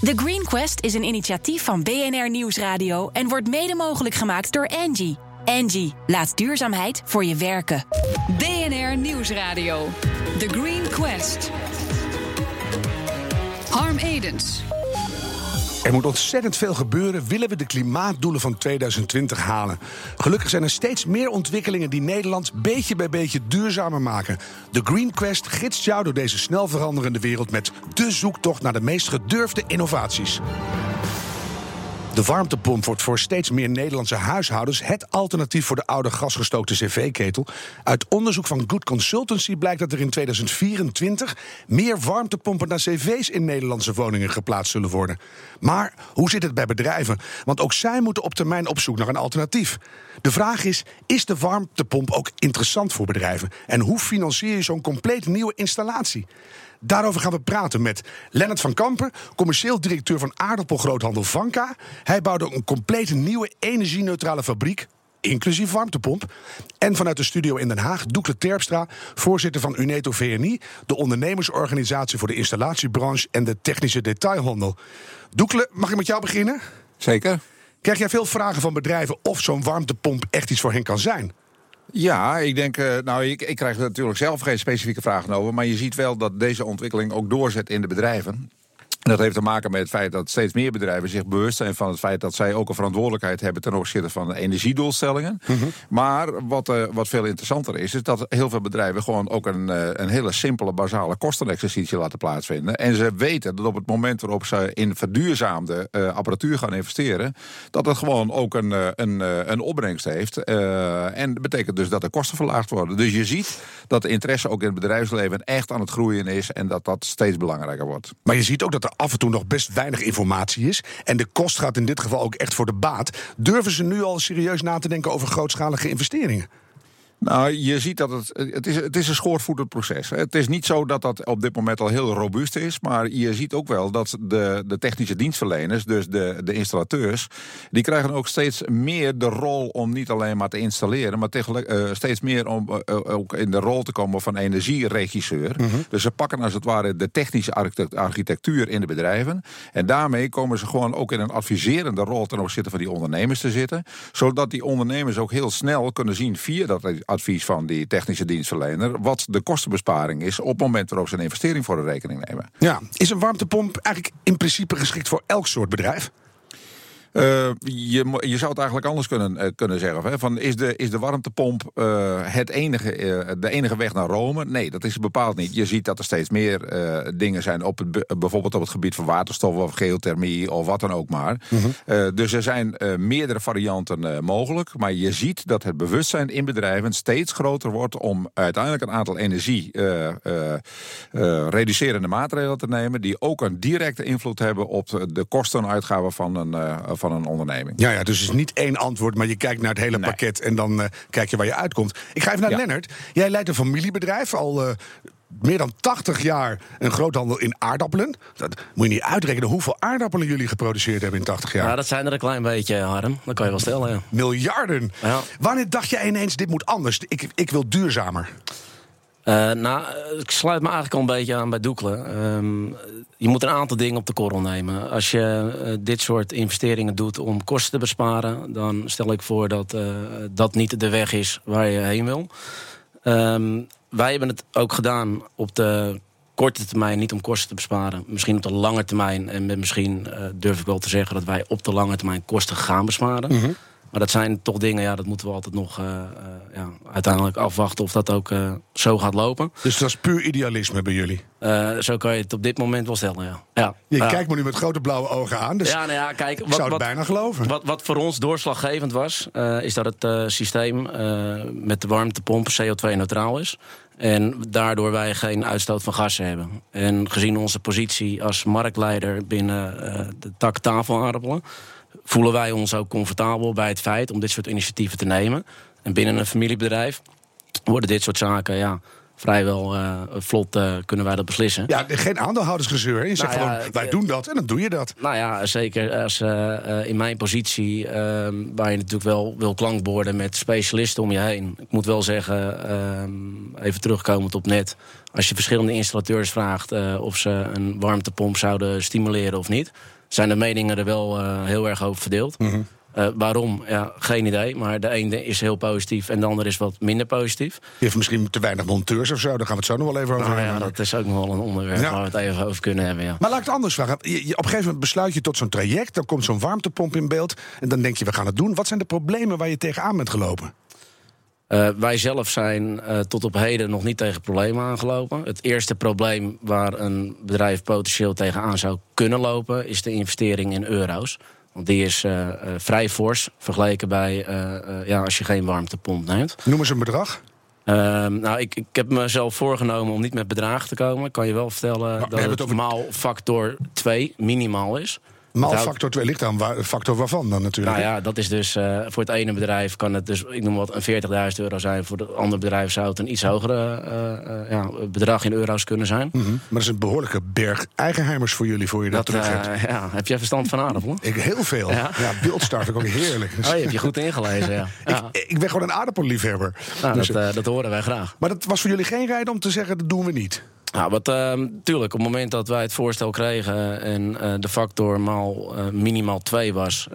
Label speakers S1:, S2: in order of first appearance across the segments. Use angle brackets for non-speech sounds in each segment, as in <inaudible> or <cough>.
S1: The Green Quest is een initiatief van BNR Nieuwsradio en wordt mede mogelijk gemaakt door Angie. Angie, laat duurzaamheid voor je werken.
S2: BNR Nieuwsradio. The Green Quest. Harm Edens.
S3: Er moet ontzettend veel gebeuren, willen we de klimaatdoelen van 2020 halen. Gelukkig zijn er steeds meer ontwikkelingen die Nederland beetje bij beetje duurzamer maken. De Green Quest gidst jou door deze snel veranderende wereld met de zoektocht naar de meest gedurfde innovaties. De warmtepomp wordt voor steeds meer Nederlandse huishoudens het alternatief voor de oude gasgestookte cv-ketel. Uit onderzoek van Good Consultancy blijkt dat er in 2024 meer warmtepompen naar cv's in Nederlandse woningen geplaatst zullen worden. Maar hoe zit het bij bedrijven? Want ook zij moeten op termijn op zoek naar een alternatief. De vraag is: is de warmtepomp ook interessant voor bedrijven? En hoe financier je zo'n compleet nieuwe installatie? Daarover gaan we praten met Lennart van Kampen, commercieel directeur van aardappelgroothandel Vanka. Hij bouwde een complete nieuwe energie-neutrale fabriek inclusief warmtepomp. En vanuit de studio in Den Haag, Doekle Terpstra, voorzitter van Uneto VNI, de ondernemersorganisatie voor de installatiebranche en de technische detailhandel. Doekle, mag ik met jou beginnen?
S4: Zeker.
S3: Krijg jij veel vragen van bedrijven of zo'n warmtepomp echt iets voor hen kan zijn?
S4: Ja, ik denk, uh, nou, ik, ik krijg er natuurlijk zelf geen specifieke vragen over. Maar je ziet wel dat deze ontwikkeling ook doorzet in de bedrijven. Dat heeft te maken met het feit dat steeds meer bedrijven zich bewust zijn van het feit dat zij ook een verantwoordelijkheid hebben ten opzichte van de energiedoelstellingen. Mhm. Maar wat, uh, wat veel interessanter is, is dat heel veel bedrijven gewoon ook een, uh, een hele simpele, basale kostenexercitie laten plaatsvinden. En ze weten dat op het moment waarop ze in verduurzaamde uh, apparatuur gaan investeren, dat het gewoon ook een, een, een opbrengst heeft. en dat betekent dus dat de kosten verlaagd worden. Dus je ziet dat de interesse ook in het bedrijfsleven echt aan het groeien is en dat dat steeds belangrijker wordt.
S3: Maar je ziet ook dat af en toe nog best weinig informatie is. En de kost gaat in dit geval ook echt voor de baat. Durven ze nu al serieus na te denken over grootschalige investeringen?
S4: Nou, je ziet dat het. Het is, het is een schoorvoetend proces. Het is niet zo dat dat op dit moment al heel robuust is. Maar je ziet ook wel dat de, de technische dienstverleners, dus de, de installateurs. die krijgen ook steeds meer de rol om niet alleen maar te installeren. maar tegelijk, uh, steeds meer om uh, ook in de rol te komen van energieregisseur. Mm -hmm. Dus ze pakken als het ware de technische architectuur in de bedrijven. En daarmee komen ze gewoon ook in een adviserende rol ten opzichte van die ondernemers te zitten. Zodat die ondernemers ook heel snel kunnen zien via dat advies van die technische dienstverlener. wat de kostenbesparing is op het moment waarop ze een investering voor de rekening nemen.
S3: Ja, is een warmtepomp eigenlijk in principe geschikt voor elk soort bedrijf?
S4: Uh, je, je zou het eigenlijk anders kunnen, uh, kunnen zeggen. Hè? Van, is, de, is de warmtepomp uh, het enige, de enige weg naar Rome? Nee, dat is bepaald niet. Je ziet dat er steeds meer dingen zijn, op het, bijvoorbeeld op het gebied van waterstof of geothermie of wat dan ook maar. -hmm. dus er zijn meerdere varianten mogelijk. Maar je ziet dat het bewustzijn in bedrijven steeds groter wordt om uiteindelijk een aantal energie reducerende maatregelen te nemen. Die ook een directe invloed hebben op de kostenuitgaven van een van een onderneming.
S3: Ja, ja, dus het is niet één antwoord, maar je kijkt naar het hele nee. pakket en dan uh, kijk je waar je uitkomt. Ik ga even naar ja. Lennart. Jij leidt een familiebedrijf al. Uh, meer dan 80 jaar een groothandel in aardappelen. Dat moet je niet uitrekenen hoeveel aardappelen jullie geproduceerd hebben in 80 jaar.
S5: Ja, dat zijn er een klein beetje, Harm. Dat kan je wel stellen. Ja.
S3: Miljarden. Ja. Wanneer dacht jij ineens, dit moet anders? Ik, ik wil duurzamer.
S5: Uh, nou, ik sluit me eigenlijk al een beetje aan bij Doekle. Um, je moet een aantal dingen op de korrel nemen. Als je uh, dit soort investeringen doet om kosten te besparen, dan stel ik voor dat uh, dat niet de weg is waar je heen wil. Um, wij hebben het ook gedaan op de korte termijn, niet om kosten te besparen. Misschien op de lange termijn. En misschien durf ik wel te zeggen dat wij op de lange termijn kosten gaan besparen. -hmm. Maar dat zijn toch dingen, ja, dat moeten we altijd nog uh, uh, ja, uiteindelijk afwachten of dat ook uh, zo gaat lopen.
S3: Dus dat is puur idealisme bij jullie?
S5: zo kan je het op dit moment wel stellen, ja. ja.
S3: Je kijkt me nu met grote blauwe ogen aan, dus
S5: ja, nou ja, kijk, wat,
S3: ik zou het
S5: wat,
S3: bijna geloven.
S5: Wat, wat voor ons doorslaggevend was, is dat het systeem met de warmtepomp CO2-neutraal is. En daardoor wij geen uitstoot van gassen hebben. En gezien onze positie als marktleider binnen de tak tafelaardappelen voelen wij ons ook comfortabel bij het feit om dit soort initiatieven te nemen. En binnen een familiebedrijf worden dit soort zaken ja, vrijwel uh, vlot uh, kunnen wij dat beslissen.
S3: Ja, geen aandeelhoudersgezeur. Je zegt nou ja, gewoon, wij doen dat en dan doe je dat.
S5: Nou ja, zeker als uh, in mijn positie, ehm, waar je natuurlijk wel wil klankborden met specialisten om je heen. Ik moet wel zeggen, ehm, even terugkomend op net. Als je verschillende installateurs vraagt of ze een warmtepomp zouden stimuleren of niet, zijn de meningen er wel heel erg over verdeeld. Mm uh, waarom? Ja, geen idee. Maar de ene is heel positief en de andere is wat minder positief. Je
S3: heeft misschien te weinig monteurs of zo. Daar gaan we het zo nog wel even over
S5: nou, hebben. Ja, dat is ook nog wel een onderwerp waar we het even over kunnen hebben. Ja.
S3: Maar laat ik het anders vragen. Je, op een gegeven moment besluit je tot zo'n traject. Dan komt zo'n warmtepomp in beeld. En dan denk je, we gaan het doen. Wat zijn de problemen waar je tegenaan bent gelopen?
S5: Uh, wij zelf zijn uh, tot op heden nog niet tegen problemen aangelopen. Het eerste probleem waar een bedrijf potentieel tegenaan zou kunnen lopen... is de investering in euro's. Want die is uh, uh, vrij fors vergeleken bij ja, als je geen warmtepomp neemt.
S3: Noem eens een bedrag.
S5: Ehm, nou, ik, ik heb mezelf voorgenomen om niet met bedragen te komen. Ik kan je wel vertellen dat het, het over... maal factor 2 minimaal is.
S3: Maal factor 2 ligt aan waar, factor waarvan dan natuurlijk?
S5: Nou ja, dat is dus uh, voor het ene bedrijf kan het dus, ik noem wat, een 40.000 euro zijn. Voor het andere bedrijf zou het een iets hogere uh, uh, ja, bedrag in euro's kunnen zijn.
S3: Mm -hmm. Maar dat is een behoorlijke berg eigenheimers voor jullie, voor je dat, dat terug hebt.
S5: ja, heb jij verstand van aardappelen? <laughs>
S3: Ik heel veel. Ja, ja beeldstart ik ook heerlijk.
S5: Oh, je hebt je goed ingelezen, ja.
S3: ja. <laughs> Ik, ik, ben gewoon een aardappelliefhebber.
S5: Nou, dus, dat, dat horen wij graag.
S3: Maar dat was voor jullie geen reden om te zeggen, dat doen we niet?
S5: Nou, wat, uh, tuurlijk, op het moment dat wij het voorstel kregen en uh, de factor maal uh, minimaal 2 was,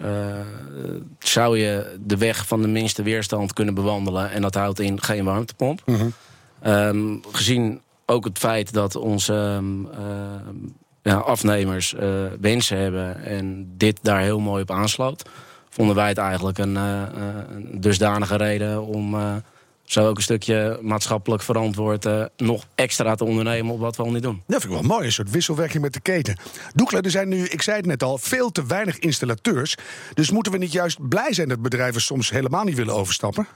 S5: zou je de weg van de minste weerstand kunnen bewandelen. En dat houdt in geen warmtepomp. Mm -hmm. um, gezien ook het feit dat onze um, ja, afnemers wensen hebben en dit daar heel mooi op aansloot, vonden wij het eigenlijk een, een dusdanige reden om zo ook een stukje maatschappelijk verantwoord uh, nog extra te ondernemen op wat we al niet doen.
S3: Dat vind ik wel mooi, een soort wisselwerking met de keten. Doekle, er zijn nu, ik zei het net al, veel te weinig installateurs. Dus moeten we niet juist blij zijn dat bedrijven soms helemaal niet willen overstappen?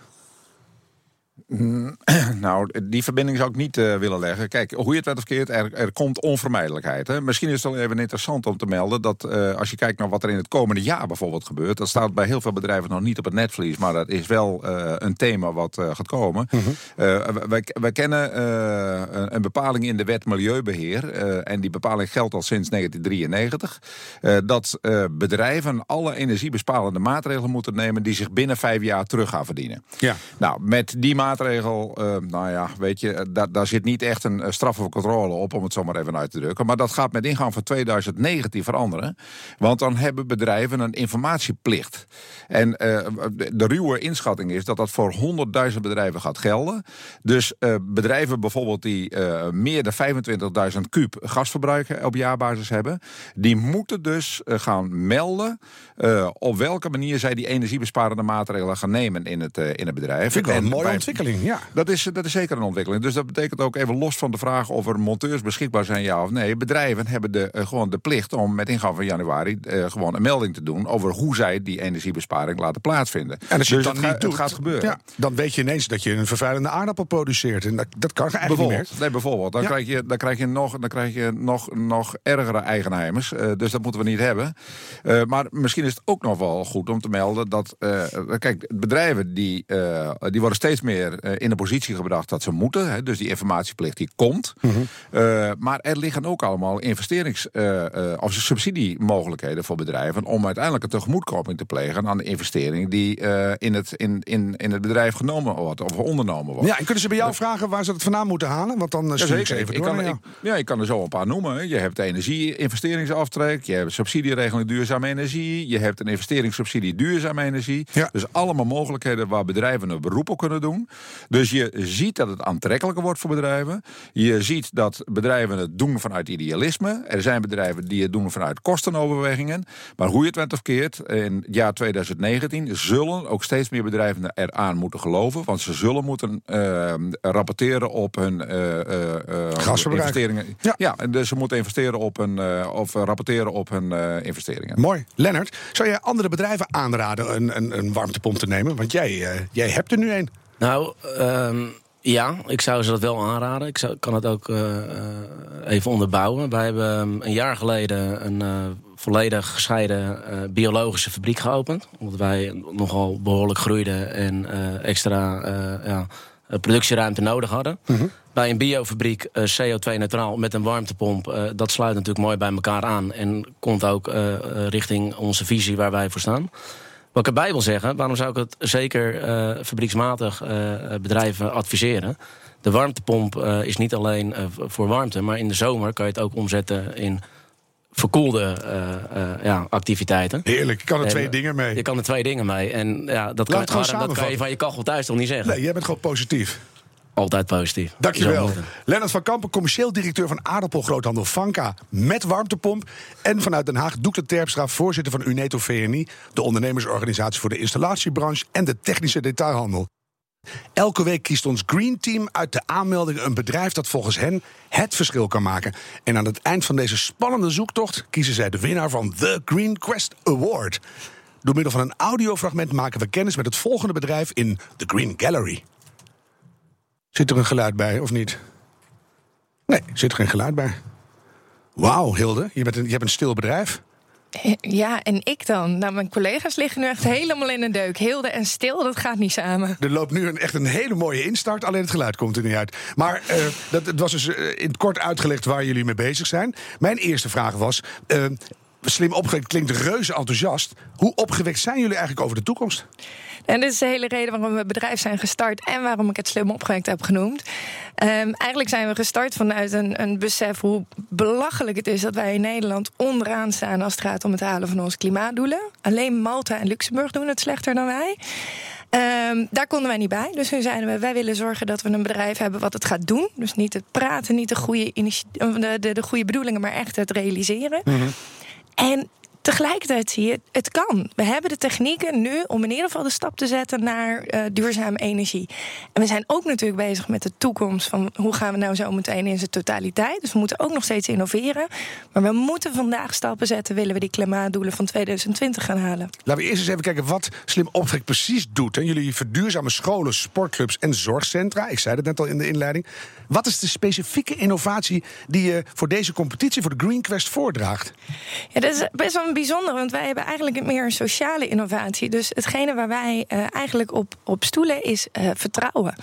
S4: Mm, <clears throat> nou, die verbinding zou ik niet uh, willen leggen. Kijk, hoe je het werd of keert, er, er komt onvermijdelijkheid. Hè. Misschien is het wel even interessant om te melden dat uh, als je kijkt naar wat er in het komende jaar bijvoorbeeld gebeurt, dat staat bij heel veel bedrijven nog niet op het netvlies, maar dat is wel uh, een thema wat gaat komen. Mm -hmm. wij, wij, kennen een, een, bepaling in de wet Milieubeheer, en die bepaling geldt al sinds 1993, dat bedrijven alle energiebesparende maatregelen moeten nemen die zich binnen vijf jaar terug gaan verdienen. Ja. Nou, met die maatregelen maatregel, uh, nou ja, weet je, daar, daar zit niet echt een straf of controle op, om het zo maar even uit te drukken. Maar dat gaat met ingang van 2019 veranderen. Want dan hebben bedrijven een informatieplicht. En uh, de, de, ruwe inschatting is dat dat voor 100.000 bedrijven gaat gelden. Dus uh, bedrijven bijvoorbeeld die meer dan 25.000 kuub gasverbruik op jaarbasis hebben, die moeten dus gaan melden op welke manier zij die energiebesparende maatregelen gaan nemen in het, in het bedrijf.
S3: Vind ik wel een ontwikkeling ja.
S4: Dat is, dat is zeker een ontwikkeling. Dus dat betekent ook even los van de vraag of er monteurs beschikbaar zijn, ja of nee. Bedrijven hebben de, uh, gewoon de plicht om met ingang van januari uh, gewoon een melding te doen over hoe zij die energiebesparing laten plaatsvinden.
S3: En als je dus dan niet doet, gaat gebeuren. Ja, dan weet je ineens dat je een vervuilende aardappel produceert. En dat, dat kan eigenlijk niet meer.
S4: Nee, bijvoorbeeld. Dan, krijg je, dan krijg je nog, dan krijg je nog, nog ergere eigenheimers. Uh, dus dat moeten we niet hebben. maar misschien is het ook nog wel goed om te melden dat. kijk, bedrijven die, die worden steeds meer uh, in de positie gebracht dat ze moeten. Hè, dus die informatieplicht die komt. Mm -hmm. uh, maar er liggen ook allemaal investerings- uh, of subsidiemogelijkheden voor bedrijven om uiteindelijk een tegemoetkoming te plegen aan de investering die in, het, in, in, in het bedrijf genomen wordt of ondernomen wordt.
S3: Ja, en kunnen ze bij jou vragen waar ze het vandaan moeten halen? Want dan ja, zeker. Even ik,
S4: kan,
S3: ja.
S4: Ik, ja, ik kan er zo een paar noemen. Je hebt energie-investeringsaftrek, je hebt subsidieregeling duurzame energie, je hebt een investeringssubsidie duurzame energie. Ja. Dus allemaal mogelijkheden waar bedrijven een beroep op kunnen doen. Dus je ziet dat het aantrekkelijker wordt voor bedrijven. Je ziet dat bedrijven het doen vanuit idealisme. Er zijn bedrijven die het doen vanuit kostenoverwegingen. Maar hoe je het went of keert, in het jaar 2019 zullen ook steeds meer bedrijven eraan moeten geloven. Want ze zullen moeten uh, rapporteren op hun uh, investeringen. Ja. ja, dus ze moeten investeren op hun, of rapporteren op hun investeringen.
S3: Mooi. Lennart, zou jij andere bedrijven aanraden een, een, een warmtepomp te nemen? Want jij, jij hebt er nu een.
S5: Nou, um, ja, ik zou ze dat wel aanraden. Ik zou, kan het ook uh, even onderbouwen. Wij hebben ehm, een jaar geleden een uh, volledig gescheiden biologische fabriek geopend. Omdat wij nogal behoorlijk groeiden en extra ja, productieruimte nodig hadden. Bij een biofabriek CO2-neutraal met een warmtepomp, dat sluit natuurlijk mooi bij elkaar aan en komt ook richting onze visie waar wij voor staan. Wat ik erbij wil zeggen, waarom zou ik het zeker fabrieksmatig bedrijven adviseren? De warmtepomp is niet alleen voor warmte, maar in de zomer kan je het ook omzetten in verkoelde ja, activiteiten.
S3: Heerlijk, je kan er twee dingen mee.
S5: Je kan er twee dingen mee. En ja, dat, kan, dat kan je van je kachel thuis toch niet zeggen?
S3: Nee, jij bent gewoon positief.
S5: Altijd positief.
S3: Dankjewel. Lennart van Kampen, commercieel directeur van aardappelgroothandel Vanka met warmtepomp. En vanuit Den Haag Doekle Terpstra, voorzitter van Uneto VNI, de ondernemersorganisatie voor de installatiebranche en de technische detailhandel. Elke week kiest ons Green Team uit de aanmeldingen een bedrijf dat volgens hen het verschil kan maken. En aan het eind van deze spannende zoektocht kiezen zij de winnaar van The Green Quest Award. Door middel van een audiofragment maken we kennis met het volgende bedrijf in The Green Gallery. Zit er een geluid bij of niet? Nee, zit er geen geluid bij. Wauw, Hilde, je, bent een, je hebt een stil bedrijf.
S6: Ja, en ik dan? Nou, mijn collega's liggen nu echt helemaal in een deuk. Hilde en stil, dat gaat niet samen.
S3: Er loopt nu een, echt een hele mooie instart, alleen het geluid komt er niet uit. Maar uh, dat, het was dus uh, in het kort uitgelegd waar jullie mee bezig zijn. Mijn eerste vraag was... Uh, slim opgewekt klinkt reuze enthousiast. Hoe opgewekt zijn jullie eigenlijk over de toekomst?
S6: En dit is de hele reden waarom we het bedrijf zijn gestart en waarom ik het slim opgewekt heb genoemd. Um, eigenlijk zijn we gestart vanuit een, een, besef hoe belachelijk het is dat wij in Nederland onderaan staan als het gaat om het halen van onze klimaatdoelen. Alleen Malta en Luxemburg doen het slechter dan wij. Um, daar konden wij niet bij. Dus nu zeiden we, wij willen zorgen dat we een bedrijf hebben wat het gaat doen. Dus niet het praten, niet de goede, de, de, de goede bedoelingen, maar echt het realiseren. Mm -hmm. En tegelijkertijd zie je, het kan. We hebben de technieken nu om in ieder geval de stap te zetten naar uh, duurzame energie. En we zijn ook natuurlijk bezig met de toekomst van hoe gaan we nou zo meteen in zijn totaliteit. Dus we moeten ook nog steeds innoveren. Maar we moeten vandaag stappen zetten, willen we die klimaatdoelen van 2020 gaan halen.
S3: Laten we eerst eens even kijken wat Slim Optrek precies doet. En jullie verduurzamen scholen, sportclubs en zorgcentra. Ik zei het net al in de inleiding. Wat is de specifieke innovatie die je voor deze competitie, voor de Green Quest, voordraagt?
S6: Ja, dat is best wel een bijzonder, want wij hebben eigenlijk meer een sociale innovatie. Dus hetgene waar wij uh, eigenlijk op, op stoelen is uh, vertrouwen.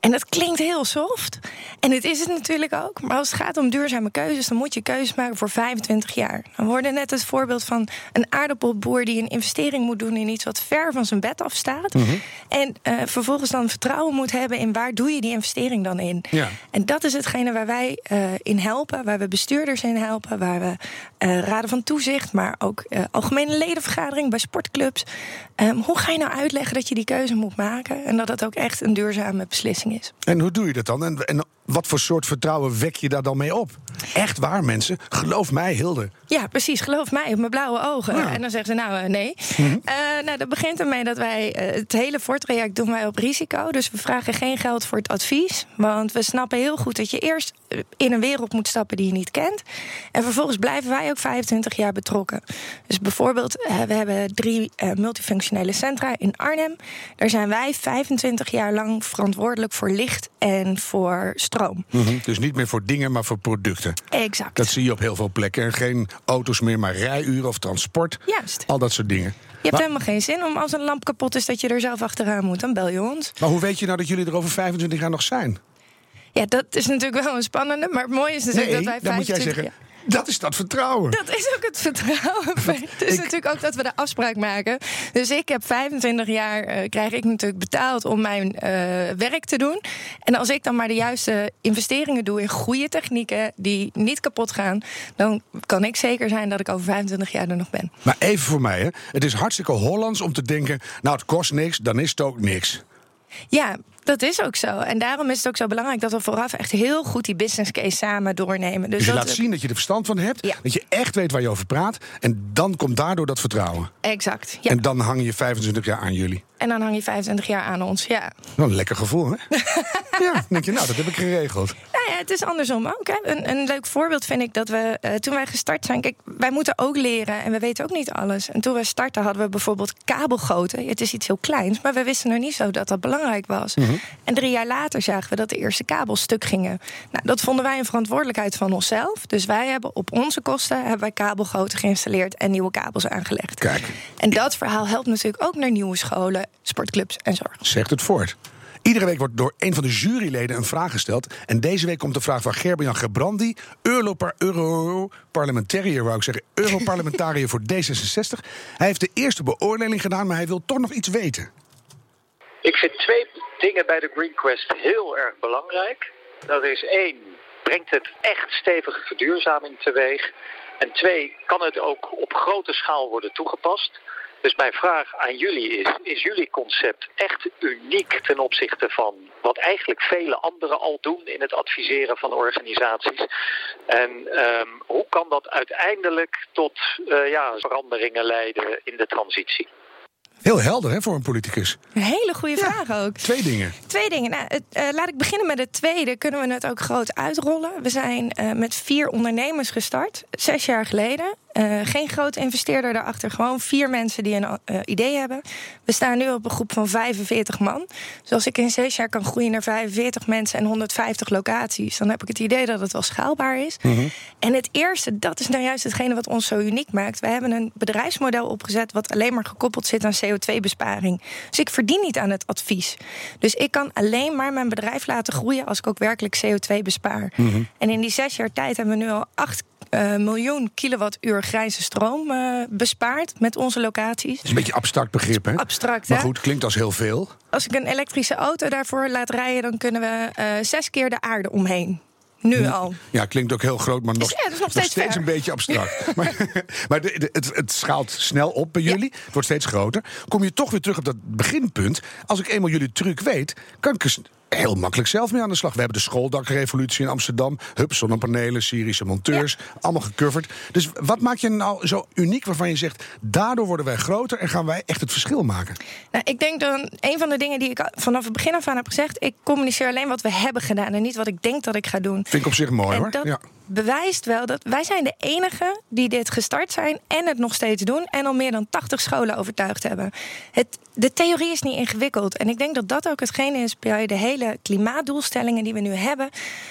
S6: En dat klinkt heel soft. En het is het natuurlijk ook. Maar als het gaat om duurzame keuzes, dan moet je keuzes maken voor 25 jaar. We hoorden net het voorbeeld van een aardappelboer die een investering moet doen in iets wat ver van zijn bed afstaat. Mm -hmm. En uh, vervolgens dan vertrouwen moet hebben in waar doe je die investering dan in. Ja. En dat is hetgene waar wij in helpen, waar we bestuurders in helpen, waar we raden van toezicht, maar ook uh, algemene ledenvergadering bij sportclubs. Um, hoe ga je nou uitleggen dat je die keuze moet maken en dat het ook echt een duurzame beslissing is?
S3: En hoe doe je dat dan? En, en wat voor soort vertrouwen wek je daar dan mee op? Echt waar, mensen. Geloof mij, Hilde.
S6: Ja, precies. Geloof mij, op mijn blauwe ogen. Ja. En dan zeggen ze, nou, uh, nee. Mm -hmm. uh, nou, dat begint ermee dat wij... Uh, het hele voortraject doen wij op risico. Dus we vragen geen geld voor het advies. Want we snappen heel goed dat je eerst in een wereld moet stappen die je niet kent. En vervolgens blijven wij ook 25 jaar betrokken. Dus bijvoorbeeld, we hebben drie multifunctionele centra in Arnhem. Daar zijn wij 25 jaar lang verantwoordelijk voor licht en voor stroom.
S3: Mm -hmm. Dus niet meer voor dingen, maar voor producten.
S6: Exact.
S3: Dat zie je op heel veel plekken. En geen auto's meer, maar rijuren of transport.
S6: Juist.
S3: Al dat soort dingen.
S6: Je hebt maar, helemaal geen zin om als een lamp kapot is dat je er zelf achteraan moet. Dan bel je ons.
S3: Maar hoe weet je nou dat jullie er over 25 jaar nog zijn?
S6: Ja, dat is natuurlijk wel een spannende. Maar het mooie is natuurlijk
S3: nee,
S6: dat wij 25
S3: dan moet jij zeggen,
S6: jaar...
S3: Dat is dat vertrouwen.
S6: Dat is ook het vertrouwen. <laughs> Het is ik... natuurlijk ook dat we de afspraak maken. Dus ik heb 25 jaar, uh, krijg ik natuurlijk betaald om mijn uh, werk te doen. En als ik dan maar de juiste investeringen doe in goede technieken die niet kapot gaan, dan kan ik zeker zijn dat ik over 25 jaar er nog ben.
S3: Maar even voor mij, hè. het is hartstikke Hollands om te denken, nou het kost niks, dan is het ook niks.
S6: Ja, dat is ook zo. En daarom is het ook zo belangrijk dat we vooraf echt heel goed die business case samen doornemen.
S3: Dus, dus je laat zien dat je er verstand van hebt, ja. dat je echt weet waar je over praat. En dan komt daardoor dat vertrouwen.
S6: Exact. Ja.
S3: En dan hang je 25 jaar aan jullie.
S6: En dan hang je 25 jaar aan ons, ja.
S3: Nou, een lekker gevoel, hè? <laughs> ja, denk je, nou, dat heb ik geregeld.
S6: Nou ja, het is andersom ook. Hè. Een, een leuk voorbeeld vind ik dat we, uh, toen wij gestart zijn... Kijk, wij moeten ook leren en we weten ook niet alles. En toen wij startten hadden we bijvoorbeeld kabelgoten. Het is iets heel kleins, maar we wisten nog niet zo dat dat belangrijk was. Mm -hmm. En drie jaar later zagen we dat de eerste kabels stuk gingen. Nou, dat vonden wij een verantwoordelijkheid van onszelf. Dus wij hebben op onze kosten hebben wij kabelgoten geïnstalleerd... en nieuwe kabels aangelegd.
S3: Kijk.
S6: En dat verhaal helpt natuurlijk ook naar nieuwe scholen sportclubs en zorg.
S3: Zegt het voort. Iedere week wordt door een van de juryleden een vraag gesteld. En deze week komt de vraag van Gerben-Jan Gebrandi, Europarlementariër, wou ik zeggen, Europarlementariër voor D66. Hij heeft de eerste beoordeling gedaan, maar hij wil toch nog iets weten.
S7: Ik vind twee dingen bij de Green Quest heel erg belangrijk. Dat is één, brengt het echt stevige verduurzaming teweeg? En twee, kan het ook op grote schaal worden toegepast? Dus mijn vraag aan jullie is, is jullie concept echt uniek ten opzichte van wat eigenlijk vele anderen al doen in het adviseren van organisaties? En um, hoe kan dat uiteindelijk tot uh, ja, veranderingen leiden in de transitie?
S3: Heel helder hè, voor een politicus.
S6: Een hele goede vraag ook.
S3: Twee dingen.
S6: Twee dingen. Nou, het, uh, laat ik beginnen met het tweede. Kunnen we het ook groot uitrollen? We zijn uh, met vier ondernemers gestart, zes jaar geleden. Uh, geen grote investeerder daarachter. Gewoon vier mensen die een uh, idee hebben. We staan nu op een groep van 45 man. Dus als ik in zes jaar kan groeien naar 45 mensen en 150 locaties, dan heb ik het idee dat het wel schaalbaar is. Mm -hmm. En het eerste, dat is nou juist hetgene wat ons zo uniek maakt. We hebben een bedrijfsmodel opgezet wat alleen maar gekoppeld zit aan CO2-besparing. Dus ik verdien niet aan het advies. Dus ik kan alleen maar mijn bedrijf laten groeien als ik ook werkelijk CO2 bespaar. Mm -hmm. En in die zes jaar tijd hebben we nu al acht uh, miljoen kilowattuur grijze stroom uh, bespaard met onze locaties.
S3: Dat is een beetje abstract begrip, hè?
S6: Abstract,
S3: Maar
S6: hè?
S3: goed, klinkt als heel veel.
S6: Als ik een elektrische auto daarvoor laat rijden, dan kunnen we uh, zes keer de aarde omheen. Nu al.
S3: Ja, klinkt ook heel groot, maar nog,
S6: ja, nog steeds,
S3: nog steeds een beetje abstract. <laughs> maar maar de, de, het, het, schaalt snel op bij jullie. Ja. Het wordt steeds groter. Kom je toch weer terug op dat beginpunt. Als ik eenmaal jullie truc weet, kan ik heel makkelijk zelf mee aan de slag. We hebben de schooldakrevolutie in Amsterdam. Hup, zonnepanelen, Syrische monteurs. Ja. Allemaal gecoverd. Dus wat maakt je nou zo uniek waarvan je zegt... daardoor worden wij groter en gaan wij echt het verschil maken?
S6: Nou, ik denk dan, een van de dingen die ik vanaf het begin af aan heb gezegd... ik communiceer alleen wat we hebben gedaan en niet wat ik denk dat ik ga doen.
S3: Vind ik op zich mooi,
S6: en
S3: hoor.
S6: Dat
S3: ja.
S6: bewijst wel dat wij zijn de enige die dit gestart zijn... en het nog steeds doen en al meer dan 80 scholen overtuigd hebben. Het, de theorie is niet ingewikkeld. En ik denk dat dat ook hetgene is bij de hele klimaatdoelstellingen die we nu hebben.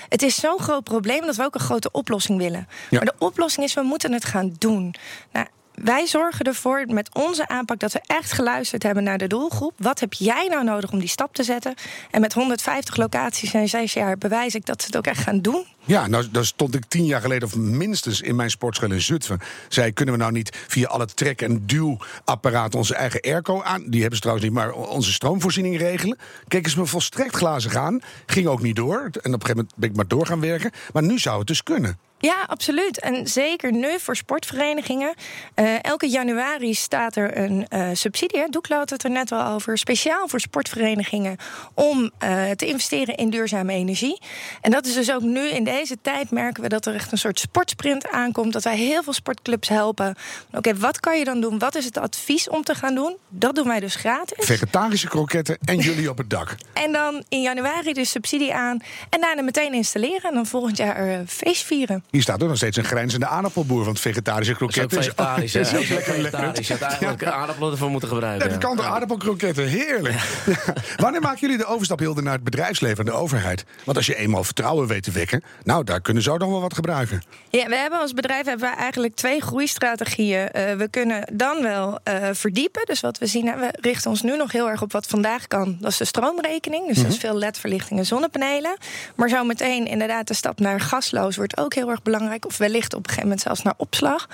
S6: Het is zo'n groot probleem dat we ook een grote oplossing willen. Ja. Maar de oplossing is, we moeten het gaan doen. Nou, wij zorgen ervoor met onze aanpak dat we echt geluisterd hebben naar de doelgroep. Wat heb jij nou nodig om die stap te zetten? En met 150 locaties en zes jaar bewijs ik dat ze het ook echt gaan doen.
S3: Ja, nou, daar stond ik tien jaar geleden of minstens in mijn sportschool in Zutphen. Zei, kunnen we nou niet via alle trek- en duwapparaten onze eigen airco aan... die hebben ze trouwens niet, maar onze stroomvoorziening regelen? Keken ze me volstrekt glazig aan. Ging ook niet door. En op een gegeven moment ben ik maar door gaan werken. Maar nu zou het dus kunnen.
S6: Ja, absoluut. En zeker nu voor sportverenigingen. Uh, elke januari staat er een uh, subsidie. Doeklo had het er net al over. Speciaal voor sportverenigingen. Om uh, te investeren in duurzame energie. En dat is dus ook nu in deze tijd merken we dat er echt een soort sportsprint aankomt. Dat wij heel veel sportclubs helpen. Oké, okay, wat kan je dan doen? Wat is het advies om te gaan doen? Dat doen wij dus gratis.
S3: Vegetarische kroketten en jullie op het dak. <laughs>
S6: En dan in januari de subsidie aan. En daarna meteen installeren. En dan volgend jaar feest vieren.
S3: Hier staat ook nog steeds een grijnzende aardappelboer. Want vegetarische kroketten
S5: is ook vegetarisch. <laughs> Is,
S3: is ook lekker
S5: vegetarisch. Je had eigenlijk ja. aardappelen ervoor moeten gebruiken.
S3: Ja, de kant aardappelkroketten, heerlijk. Ja. <laughs> Wanneer maken jullie de overstap Hilde, naar het bedrijfsleven en de overheid? Want als je eenmaal vertrouwen weet te wekken, nou, daar kunnen zo dan wel wat gebruiken.
S6: Ja, we hebben als bedrijf hebben we eigenlijk twee groeistrategieën. Uh, we kunnen dan wel uh, verdiepen. Dus wat we zien, we richten ons nu nog heel erg op wat vandaag kan. Dat is de stroomrekening. Dus mm -hmm. dat is veel ledverlichting en zonnepanelen. Maar zo meteen inderdaad de stap naar gasloos wordt ook heel erg belangrijk. Of wellicht op een gegeven moment zelfs naar opslag.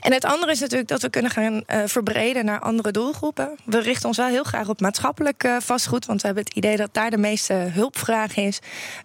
S6: En het andere is natuurlijk dat we kunnen gaan uh, verbreden naar andere doelgroepen. We richten ons wel heel graag op maatschappelijk uh, vastgoed. Want we hebben het idee dat daar de meeste hulpvraag is.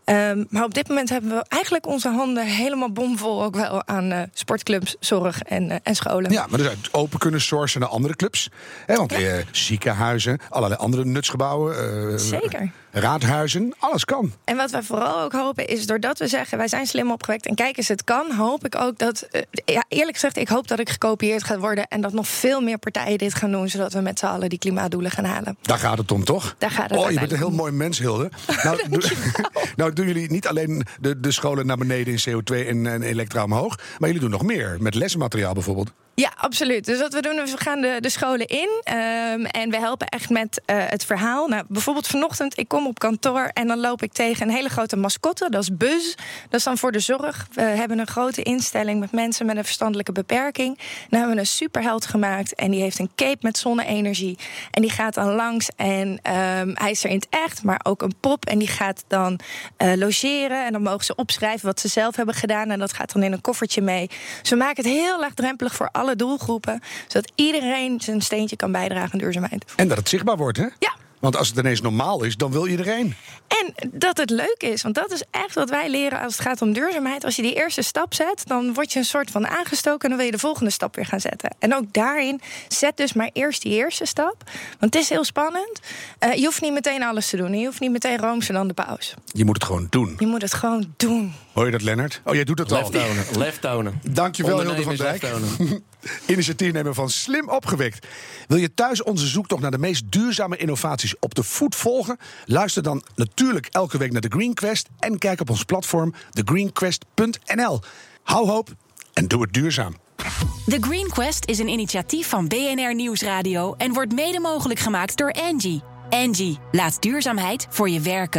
S6: Um, maar op dit moment hebben we eigenlijk onze handen helemaal bomvol ook wel aan uh, sportclubs, zorg en, en scholen.
S3: Ja, maar dus open kunnen sourcen naar andere clubs. Hè, want ja. ziekenhuizen, allerlei andere nutsgebouwen.
S6: Zeker
S3: raadhuizen, alles kan.
S6: En wat wij vooral ook hopen is, doordat we zeggen... wij zijn slim opgewekt en kijk eens, het kan... hoop ik ook dat, uh, ja, eerlijk gezegd... ik hoop dat ik gekopieerd ga worden... en dat nog veel meer partijen dit gaan doen... zodat we met z'n allen die klimaatdoelen gaan halen.
S3: Daar gaat het om, toch?
S6: Daar gaat het
S3: Oh, je bent een heel mooi mens, Hilde. <laughs> nou, do, <laughs> nou, doen jullie niet alleen de, de scholen naar beneden in CO2 en, en elektra omhoog... maar jullie doen nog meer, met lesmateriaal bijvoorbeeld.
S6: Ja, absoluut. Dus wat we doen we gaan de, de scholen in ehm, en we helpen echt met uh, het verhaal. Nou, bijvoorbeeld vanochtend, ik kom op kantoor en dan loop ik tegen een hele grote mascotte. Dat is Buzz. Dat is dan voor de zorg. We hebben een grote instelling met mensen met een verstandelijke beperking. Dan hebben we een superheld gemaakt en die heeft een cape met zonne-energie. En die gaat dan langs en um, hij is er in het echt, maar ook een pop. En die gaat dan uh, logeren en dan mogen ze opschrijven wat ze zelf hebben gedaan. En dat gaat dan in een koffertje mee. We maken het heel laagdrempelig voor alle doelgroepen. Zodat iedereen zijn steentje kan bijdragen aan duurzaamheid.
S3: En dat het zichtbaar wordt, hè?
S6: Ja.
S3: Want als het ineens normaal is, dan wil iedereen.
S6: En dat het leuk is, want dat is echt wat wij leren als het gaat om duurzaamheid. Als je die eerste stap zet, dan word je een soort van aangestoken en dan wil je de volgende stap weer gaan zetten. En ook daarin, zet dus maar eerst die eerste stap. Want het is heel spannend. Uh, je hoeft niet meteen alles te doen. Je hoeft niet meteen roomser dan de paus.
S3: Je moet het gewoon doen.
S6: Je moet het gewoon doen.
S3: Hoor je dat, Lennart? Oh, jij doet het
S5: Lef
S3: al.
S5: tonen. Lef tonen.
S3: Dankjewel, Hilde van Dijk. <laughs> Initiatiefnemer van Slim Opgewekt. Wil je thuis onze zoektocht naar de meest duurzame innovaties op de voet volgen? Luister dan natuurlijk elke week naar de Green Quest en kijk op ons platform thegreenquest.nl. Hou hoop en doe het duurzaam.
S1: The Green Quest is een initiatief van BNR Nieuwsradio en wordt mede mogelijk gemaakt door Angie. Angie, laat duurzaamheid voor je werken.